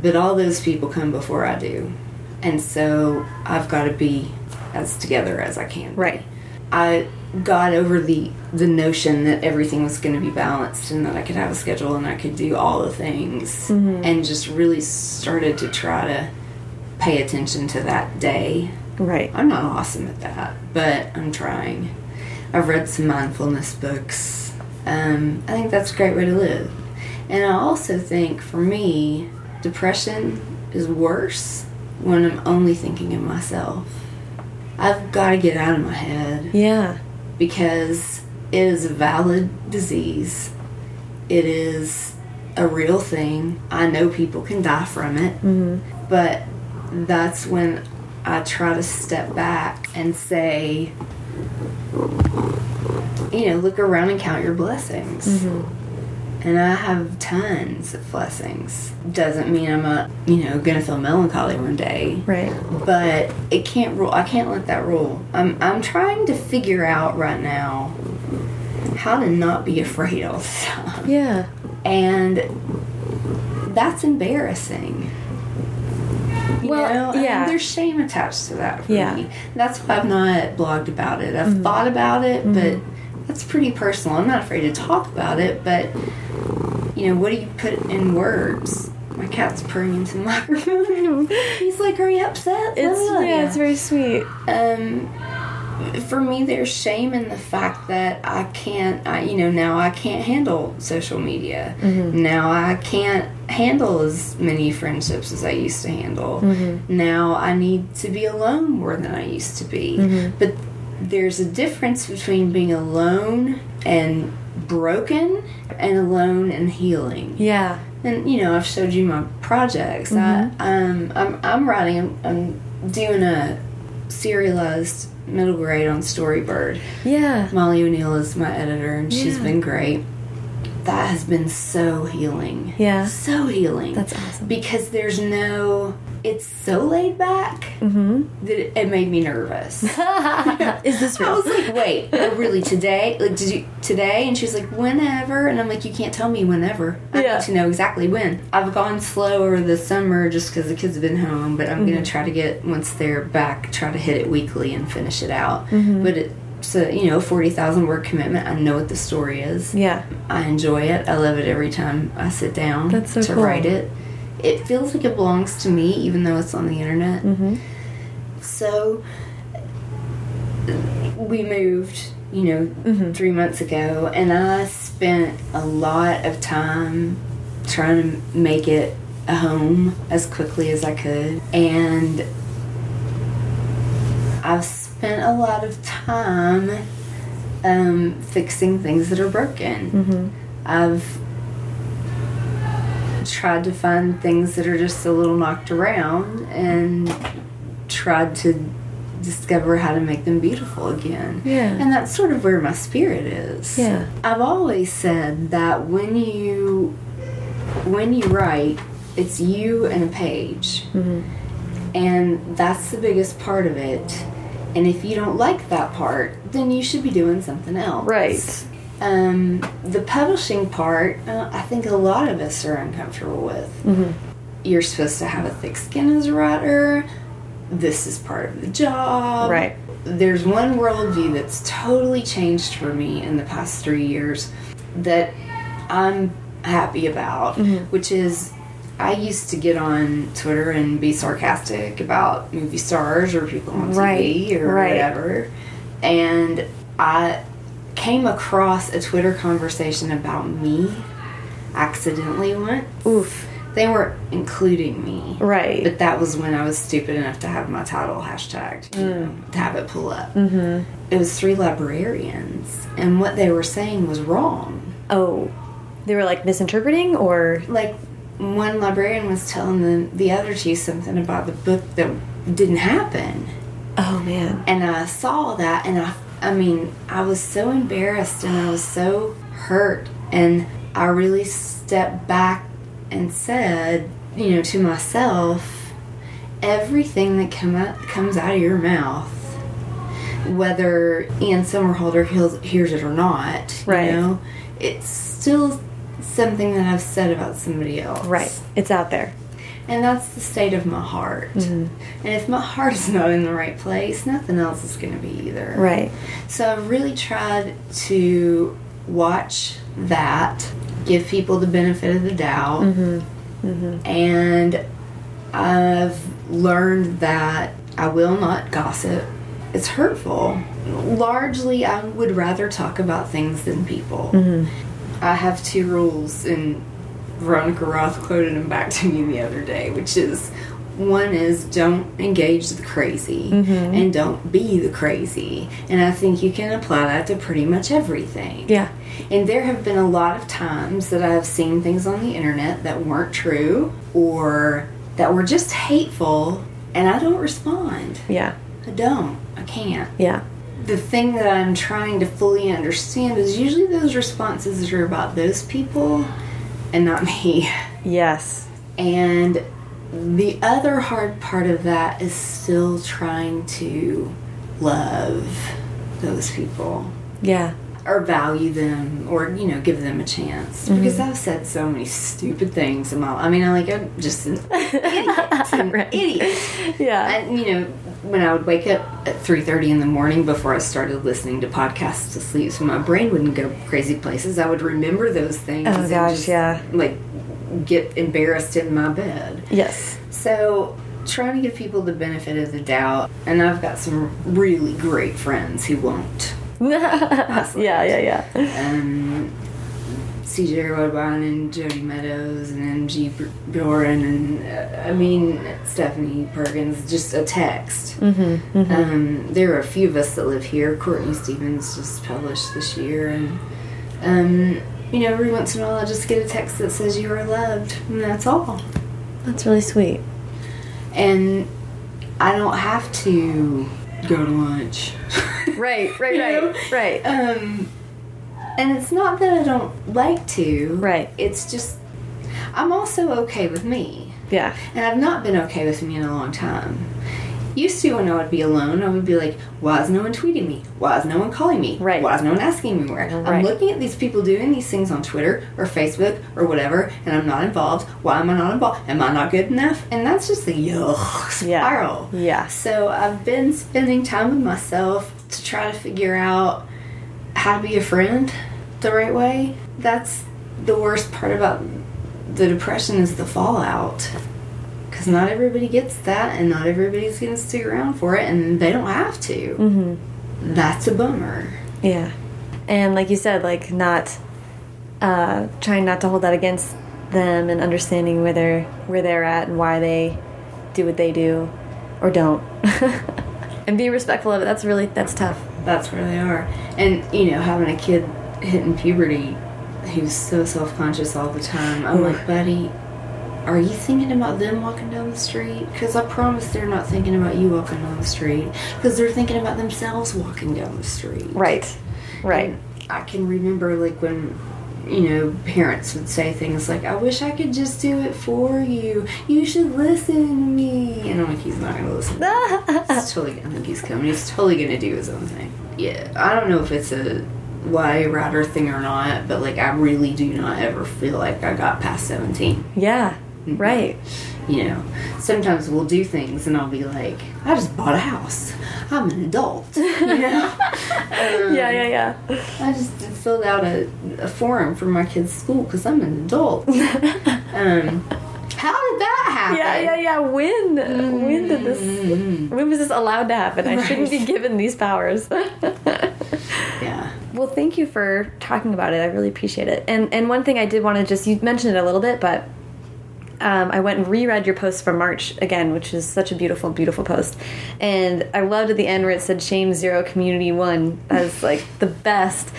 But all those people come before I do, and so I've got to be as together as I can. Right. I got over the the notion that everything was going to be balanced and that I could have a schedule and I could do all the things and just really started to try to pay attention to that day. Right. I'm not awesome at that, but I'm trying. I've read some mindfulness books. Um, I think that's a great way to live. And I also think for me, depression is worse when I'm only thinking of myself. I've got to get out of my head Yeah. because it is a valid disease. It is a real thing. I know people can die from it, mm-hmm. but that's when I try to step back and say, you know, look around and count your blessings. Mm-hmm. And I have tons of blessings. Doesn't mean I'm a, you know, gonna feel melancholy one day Right. but it can't rule. I can't let that rule. I'm I'm trying to figure out right now how to not be afraid all the time, Yeah. and that's embarrassing. You Well, know? And yeah. there's shame attached to that for Yeah. me. That's why I've not blogged about it. I've mm-hmm. thought about it, but mm-hmm. That's pretty personal. I'm not afraid to talk about it, but you know, what do you put in words? My cat's purring into the microphone. He's like, "Are you upset?" It's know." yeah, it's very sweet. um for me there's shame in the fact that i can't I, you know now i can't handle social media mm-hmm. now i can't handle as many friendships as i used to handle mm-hmm. now i need to be alone more than i used to be mm-hmm. but there's a difference between being alone and broken and alone and healing Yeah. and you know, I've showed you my projects. I, um, I'm I'm writing. I'm, I'm doing a serialized middle grade on Storybird. Yeah. Molly O'Neill is my editor, and she's been great. That has been so healing. Yeah. so healing. That's awesome. because there's no. It's so laid back Mm-hmm. that it, it made me nervous. Is this I was like, wait, oh, really today? Like, did you today? And she was like, whenever. And I'm like, you can't tell me whenever. I Yeah. need to know exactly when. I've gone slow over the summer just because the kids have been home, but I'm Mm-hmm. gonna try to get once they're back, try to hit it weekly and finish it out. Mm-hmm. But it. So you know, forty thousand word commitment. I know what the story is. yeah. I enjoy it. I love it every time I sit down That's so to cool. write it. It feels like it belongs to me, even though it's on the internet. Mm-hmm. So we moved, you know, Mhm. three months ago, and I spent a lot of time trying to make it a home as quickly as I could. And I've spent a lot of time um, fixing things that are broken. Mm-hmm. I've tried to find things that are just a little knocked around and tried to discover how to make them beautiful again. Yeah. And that's sort of where my spirit is. Yeah. I've always said that when you when you write, it's you and a page. Mm-hmm. And that's the biggest part of it. And if you don't like that part, then you should be doing something else. Right. Um, the publishing part, uh, I think a lot of us are uncomfortable with. Mm-hmm. You're supposed to have a thick skin as a writer. This is part of the job. Right. There's one worldview that's totally changed for me in the past three years that I'm happy about, Mhm. which is I used to get on Twitter and be sarcastic about movie stars or people on Right, TV or right. whatever. And I came across a Twitter conversation about me accidentally once. Oof. They weren't including me. Right. But that was when I was stupid enough to have my title hashtagged, you know, to have it pull up. mm-hmm. It was three librarians, and what they were saying was wrong. Oh. They were like misinterpreting or Like, one librarian was telling the, the other two something about the book that didn't happen. Oh man. And I saw that, and I, I mean, I was so embarrassed and I was so hurt. And I really stepped back and said, you know, to myself, everything that come out, comes out of your mouth whether Ian Somerhalder hears, hears it or not, Right. you know, it's still something that I've said about somebody else. Right. It's out there. And that's the state of my heart. Mm-hmm. And if my heart is not in the right place, nothing else is going to be either. Right. So I've really tried to watch that, give people the benefit of the doubt, mm-hmm. Mm-hmm. and I've learned that I will not gossip. It's hurtful. Largely, I would rather talk about things than people. Mm-hmm. I have two rules, and Veronica Roth quoted them back to me the other day, which is one is don't engage the crazy mm-hmm. and don't be the crazy. And I think you can apply that to pretty much everything. Yeah. And there have been a lot of times that I've seen things on the internet that weren't true or that were just hateful, and I don't respond. Yeah. I don't. I can't. Yeah. The thing that I'm trying to fully understand is usually those responses are about those people and not me. Yes. And the other hard part of that is still trying to love those people Yeah. or value them or you know give them a chance mm-hmm. because I've said so many stupid things in my I mean I'm like I'm just an idiot an Right. idiot Yeah. and you know when I would wake up at 3:30 in the morning before I started listening to podcasts to sleep so my brain wouldn't go crazy places I would remember those things Oh, and gosh, just, yeah. like get embarrassed in my bed yes. so, trying to give people the benefit of the doubt, and I've got some really great friends who won't. yeah, yeah, yeah. Um, CJ Redwine and Jodi Meadows and MG B- Doran and uh, I mean Stephanie Perkins, just a text. Mm-hmm. Um, there are a few of us that live here. Courtney Stevens just published this year, and um, you know, every once in a while I just get a text that says you are loved, and that's all. That's really sweet. and I don't have to go to lunch. Right, right, right, know? right. Um, and it's not that I don't like to. Right. It's just I'm also okay with me, Yeah. and I've not been okay with me in a long time. Used to when I would be alone, I would be like, "Why is no one tweeting me? Why is no one calling me? Right. Why is no one asking me where?" I'm looking at these people doing these things on Twitter or Facebook or whatever, and I'm not involved. Why am I not involved? Am I not good enough? And that's just a yuck Yeah. spiral. Yeah. So I've been spending time with myself to try to figure out how to be a friend the right way. That's the worst part about the depression is the fallout. Because not everybody gets that, and not everybody's going to stick around for it, and they don't have to. Mm-hmm. That's a bummer. Yeah. And like you said, like not uh, trying not to hold that against them and understanding where they're where they're at and why they do what they do or don't. and be respectful of it, that's really that's tough. That's where they are. And, you know, having a kid hitting puberty who's so self conscious all the time, I'm like, buddy, are you thinking about them walking down the street? Because I promise they're not thinking about you walking down the street. Because they're thinking about themselves walking down the street. Right. Right. And I can remember, like, when. You know, parents would say things like, I wish I could just do it for you. You should listen to me. And I'm like, he's not going to listen. He's totally, I think he's coming. He's totally going to do his own thing. Yeah, I don't know if it's a YA writer thing or not, but like, I really do not ever feel like I got past 17. yeah. Right. You know, sometimes we'll do things and I'll be like, I just bought a house. I'm an adult. You know? Um, Yeah, yeah, yeah. I just filled out a, a form for my kid's school because I'm an adult. um, how did that happen? Yeah, yeah, yeah. When? When did this? When was this allowed to happen? I shouldn't be given these powers. Yeah. Well, thank you for talking about it. I really appreciate it. And and one thing I did want to just you mentioned it a little bit, but um, I went and reread your post from March again, which is such a beautiful, beautiful post. And I loved at the end where it said "Shame Zero, Community One" as like the best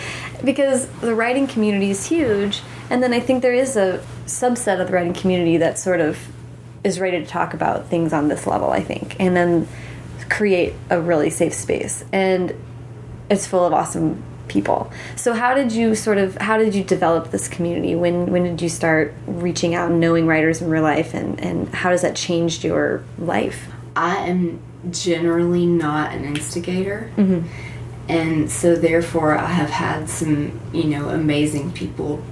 because the writing community is huge, and then I think there is a subset of the writing community that sort of is ready to talk about things on this level. I think, and then create a really safe space and it's full of awesome people. So how did you sort of how did you develop this community? When when did you start reaching out and knowing writers in real life and and how does that change your life? I am generally not an instigator. Mm-hmm. And so, therefore, I have had some, you know, amazing people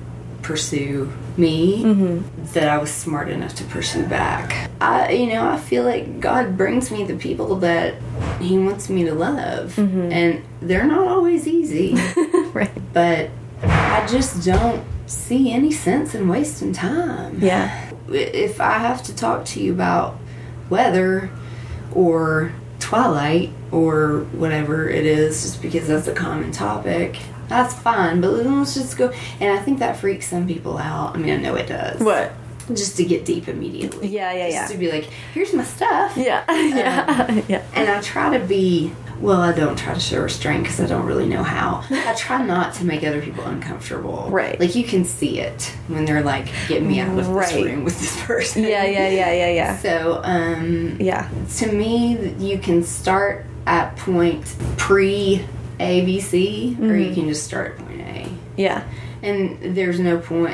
pursue me mm-hmm. that I was smart enough to pursue back. I, you know, I feel like God brings me the people that He wants me to love, mm-hmm. and they're not always easy, right. but I just don't see any sense in wasting time. Yeah. If I have to talk to you about weather or Twilight or whatever it is, just because that's a common topic, that's fine. But let's just go. And I think that freaks some people out. I mean, I know it does. What? Just to get deep immediately. Yeah, yeah, Just yeah. to be like, here's my stuff. Yeah. yeah. yeah. And I try to be. Well, I don't try to show restraint because I don't really know how. I try not to make other people uncomfortable. Right. Like you can see it when they're like, "Get me out of this room with this person." Yeah, yeah, yeah, yeah, yeah. So, um, Yeah. to me, you can start at point pre ABC, or you mm. can just start at point A. Yeah. And there's no point,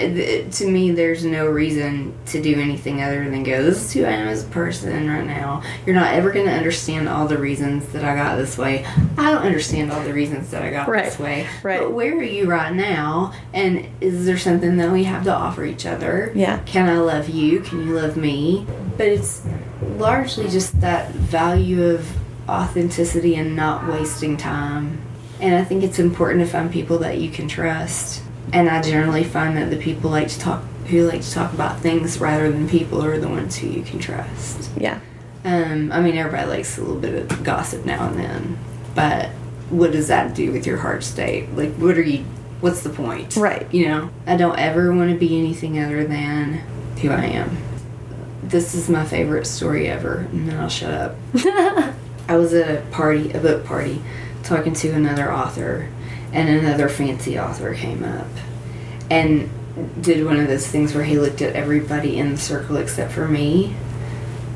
to me, there's no reason to do anything other than go, this is who I am as a person right now. You're not ever going to understand all the reasons that I got this way. I don't understand all the reasons that I got Right. this way. Right. But where are you right now? And is there something that we have to offer each other? Yeah. Can I love you? Can you love me? But it's largely just that value of authenticity and not wasting time. And I think it's important to find people that you can trust. And I generally find that the people like to talk who like to talk about things rather than people are the ones who you can trust. Yeah. Um, I mean, everybody likes a little bit of gossip now and then, but what does that do with your heart state? Like, what are you? What's the point? Right. You know, I don't ever want to be anything other than who I am. This is my favorite story ever, and then I'll shut up. I was at a party, a book party, talking to another author, and another fancy author came up and did one of those things where he looked at everybody in the circle except for me.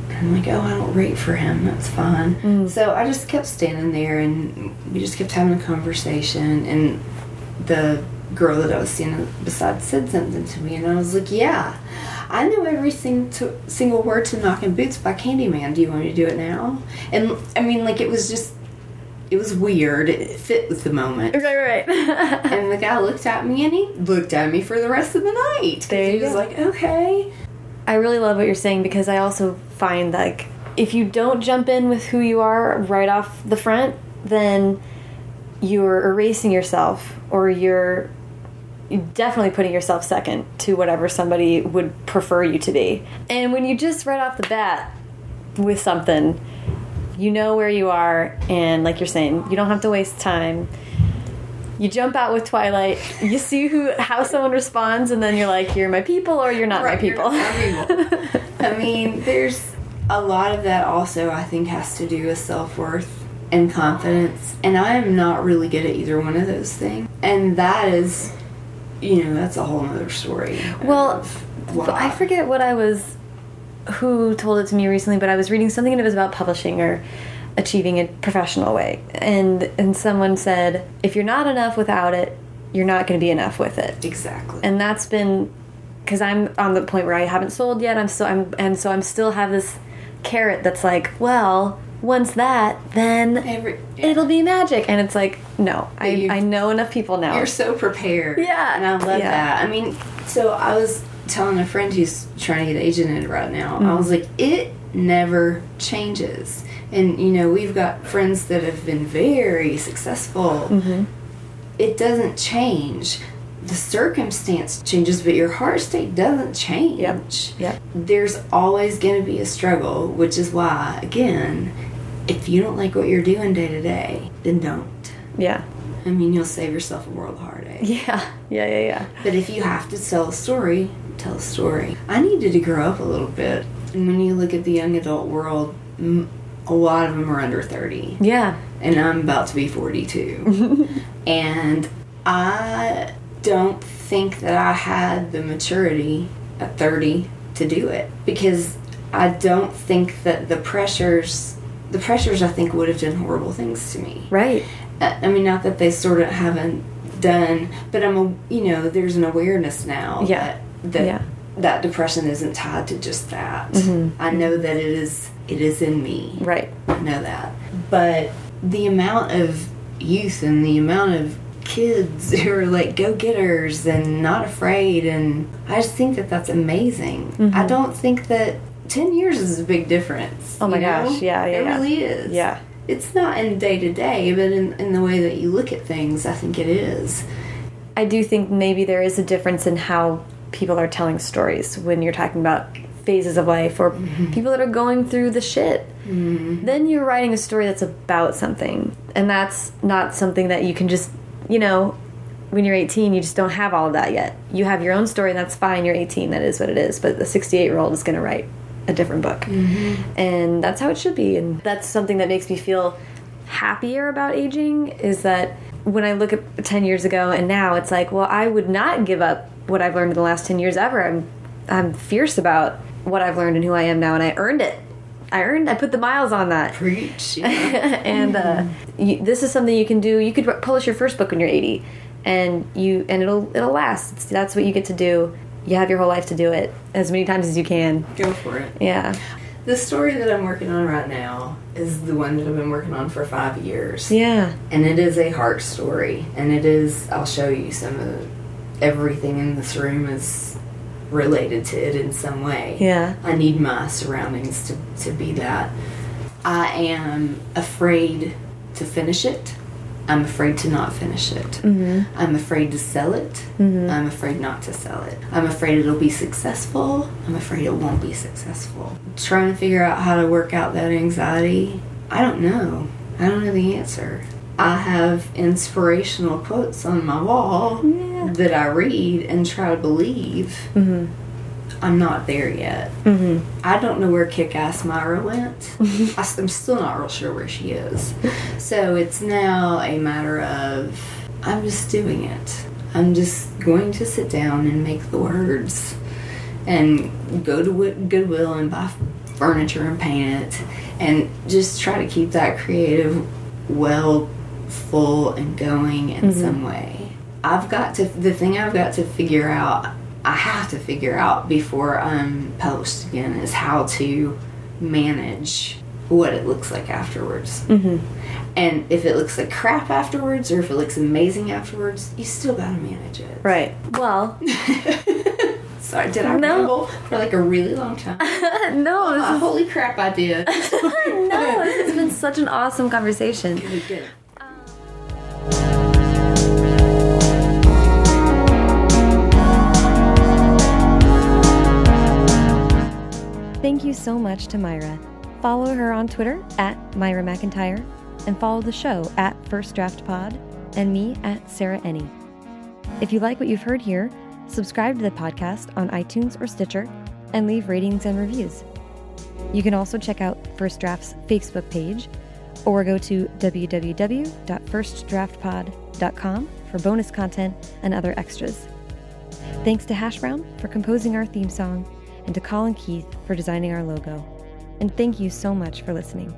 And I'm like, oh, I don't rate for him. That's fine. Mm. So I just kept standing there, and we just kept having a conversation. And the girl that I was standing beside said something to me, and I was like, yeah. I know every sing to, single word to Knocking Boots by Candyman. Do you want me to do it now? And I mean, like, it was just, it was weird. It fit with the moment. Right, right. And the guy looked at me and he looked at me for the rest of the night. There he was go. like, okay. I really love what you're saying because I also find like if you don't jump in with who you are right off the front, then you're erasing yourself or you're definitely putting yourself second to whatever somebody would prefer you to be. And when you just right off the bat with something, you know where you are and like you're saying, you don't have to waste time. You jump out with Twilight, you see who how someone responds and then you're like you're my people or you're not my Right, you're people. not people. I mean, there's a lot of that also, I think, has to do with self worth and confidence. And I am not really good at either one of those things. And that is, you know, that's a whole other story. Well, I forget what I was, who told it to me recently, but I was reading something and it was about publishing or achieving a professional way, and and someone said if you're not enough without it, you're not going to be enough with it, Exactly. and that's been because I'm on the point where I haven't sold yet. I'm still I'm and so I'm still have this carrot that's like, well, once that, then Every, it'll be magic, and it's like, no, I I know enough people now. You're so prepared. Yeah, And I love yeah. that. I mean, so I was telling a friend who's trying to get agented right now, Mm-hmm. I was like, it never changes. And, you know, we've got friends that have been very successful. Mm-hmm. It doesn't change. The circumstance changes, but your heart state doesn't change. Yep. Yep. There's always going to be a struggle, which is why, again, if you don't like what you're doing day to day, then don't. Yeah. I mean, you'll save yourself a world of heartache. Yeah. Yeah. Yeah. Yeah. But if you have to tell a story, tell a story. I needed to grow up a little bit. And when you look at the young adult world, a lot of them are under 30. Yeah. And I'm about to be 42. and I don't think that I had the maturity at 30 to do it. Because I don't think that the pressures, the pressures I think would have done horrible things to me. Right. I I mean, not that they sort of haven't done, but I'm a, you know, there's an awareness now Yeah. that that Yeah. that depression isn't tied to just that. Mhm. I know that it is it is in me. Right. I know that. But the amount of youth and the amount of kids who are like go getters and not afraid, and I just think that that's amazing. Mm-hmm. I don't think that 10 years is a big difference. Oh my you know? gosh, yeah, yeah, It yeah. really is. Yeah. It's not in day to day, but in, in the way that you look at things, I think it is. I do think maybe there is a difference in how people are telling stories when you're talking about phases of life or mm-hmm. people that are going through the shit. Mm-hmm. Then you're writing a story that's about something, and that's not something that you can just, you know, when you're 18, you just don't have all of that yet. You have your own story, and that's fine. You're 18, that is what it is. But the 68 year old is going to write a different book, and that's how it should be. And that's something that makes me feel happier about aging is that when I look at 10 years ago and now, it's like, well, I would not give up what I've learned in the last 10 years ever. I'm, I'm fierce about what I've learned and who I am now, and I earned it. I earned. I put the miles on that. Preach. Yeah. and uh, you, this is something you can do. You could publish your first book when you're 80, and you and it'll it'll last. It's, that's what you get to do. You have your whole life to do it as many times as you can. Go for it. Yeah, The story that I'm working on right now is the one that I've been working on for five years. yeah, And it is a heart story. And it is, I'll show you some of everything in this room is related to it in some way. yeah. I need my surroundings to, to be that. I am afraid to finish it. I'm afraid to not finish it. Mm-hmm. I'm afraid to sell it. I'm afraid not to sell it. I'm afraid it'll be successful. I'm afraid it won't be successful. Trying to figure out how to work out that anxiety, I don't know. I don't know the answer. I have inspirational quotes on my wall Yeah. that I read and try to believe. Mm-hmm. I'm not there yet. Mm-hmm. I don't know where Kick Ass Myra went. I, am still not real sure where she is. So it's now a matter of I'm just doing it. I'm just going to sit down and make the words and go to Goodwill and buy furniture and paint it and just try to keep that creative well full and going in some way. I've got to the thing I've got to figure out I have to figure out before I'm published again is how to manage what it looks like afterwards. Mm-hmm. And if it looks like crap afterwards or if it looks amazing afterwards, you still gotta manage it. Right. Well, Sorry, did I No. ramble for like a really long time? no, this Uh, holy crap, I did. is, no, this has been such an awesome conversation. Good, good. Thank you so much to Myra. Follow her on Twitter at Myra McEntire and follow the show at First Draft Pod and me at Sarah Enni. If you like what you've heard here, subscribe to the podcast on iTunes or Stitcher and leave ratings and reviews. You can also check out First Draft's Facebook page or go to www.firstdraftpod.com for bonus content and other extras. Thanks to Hash Brown for composing our theme song and to Colin Keith for designing our logo. And thank you so much for listening.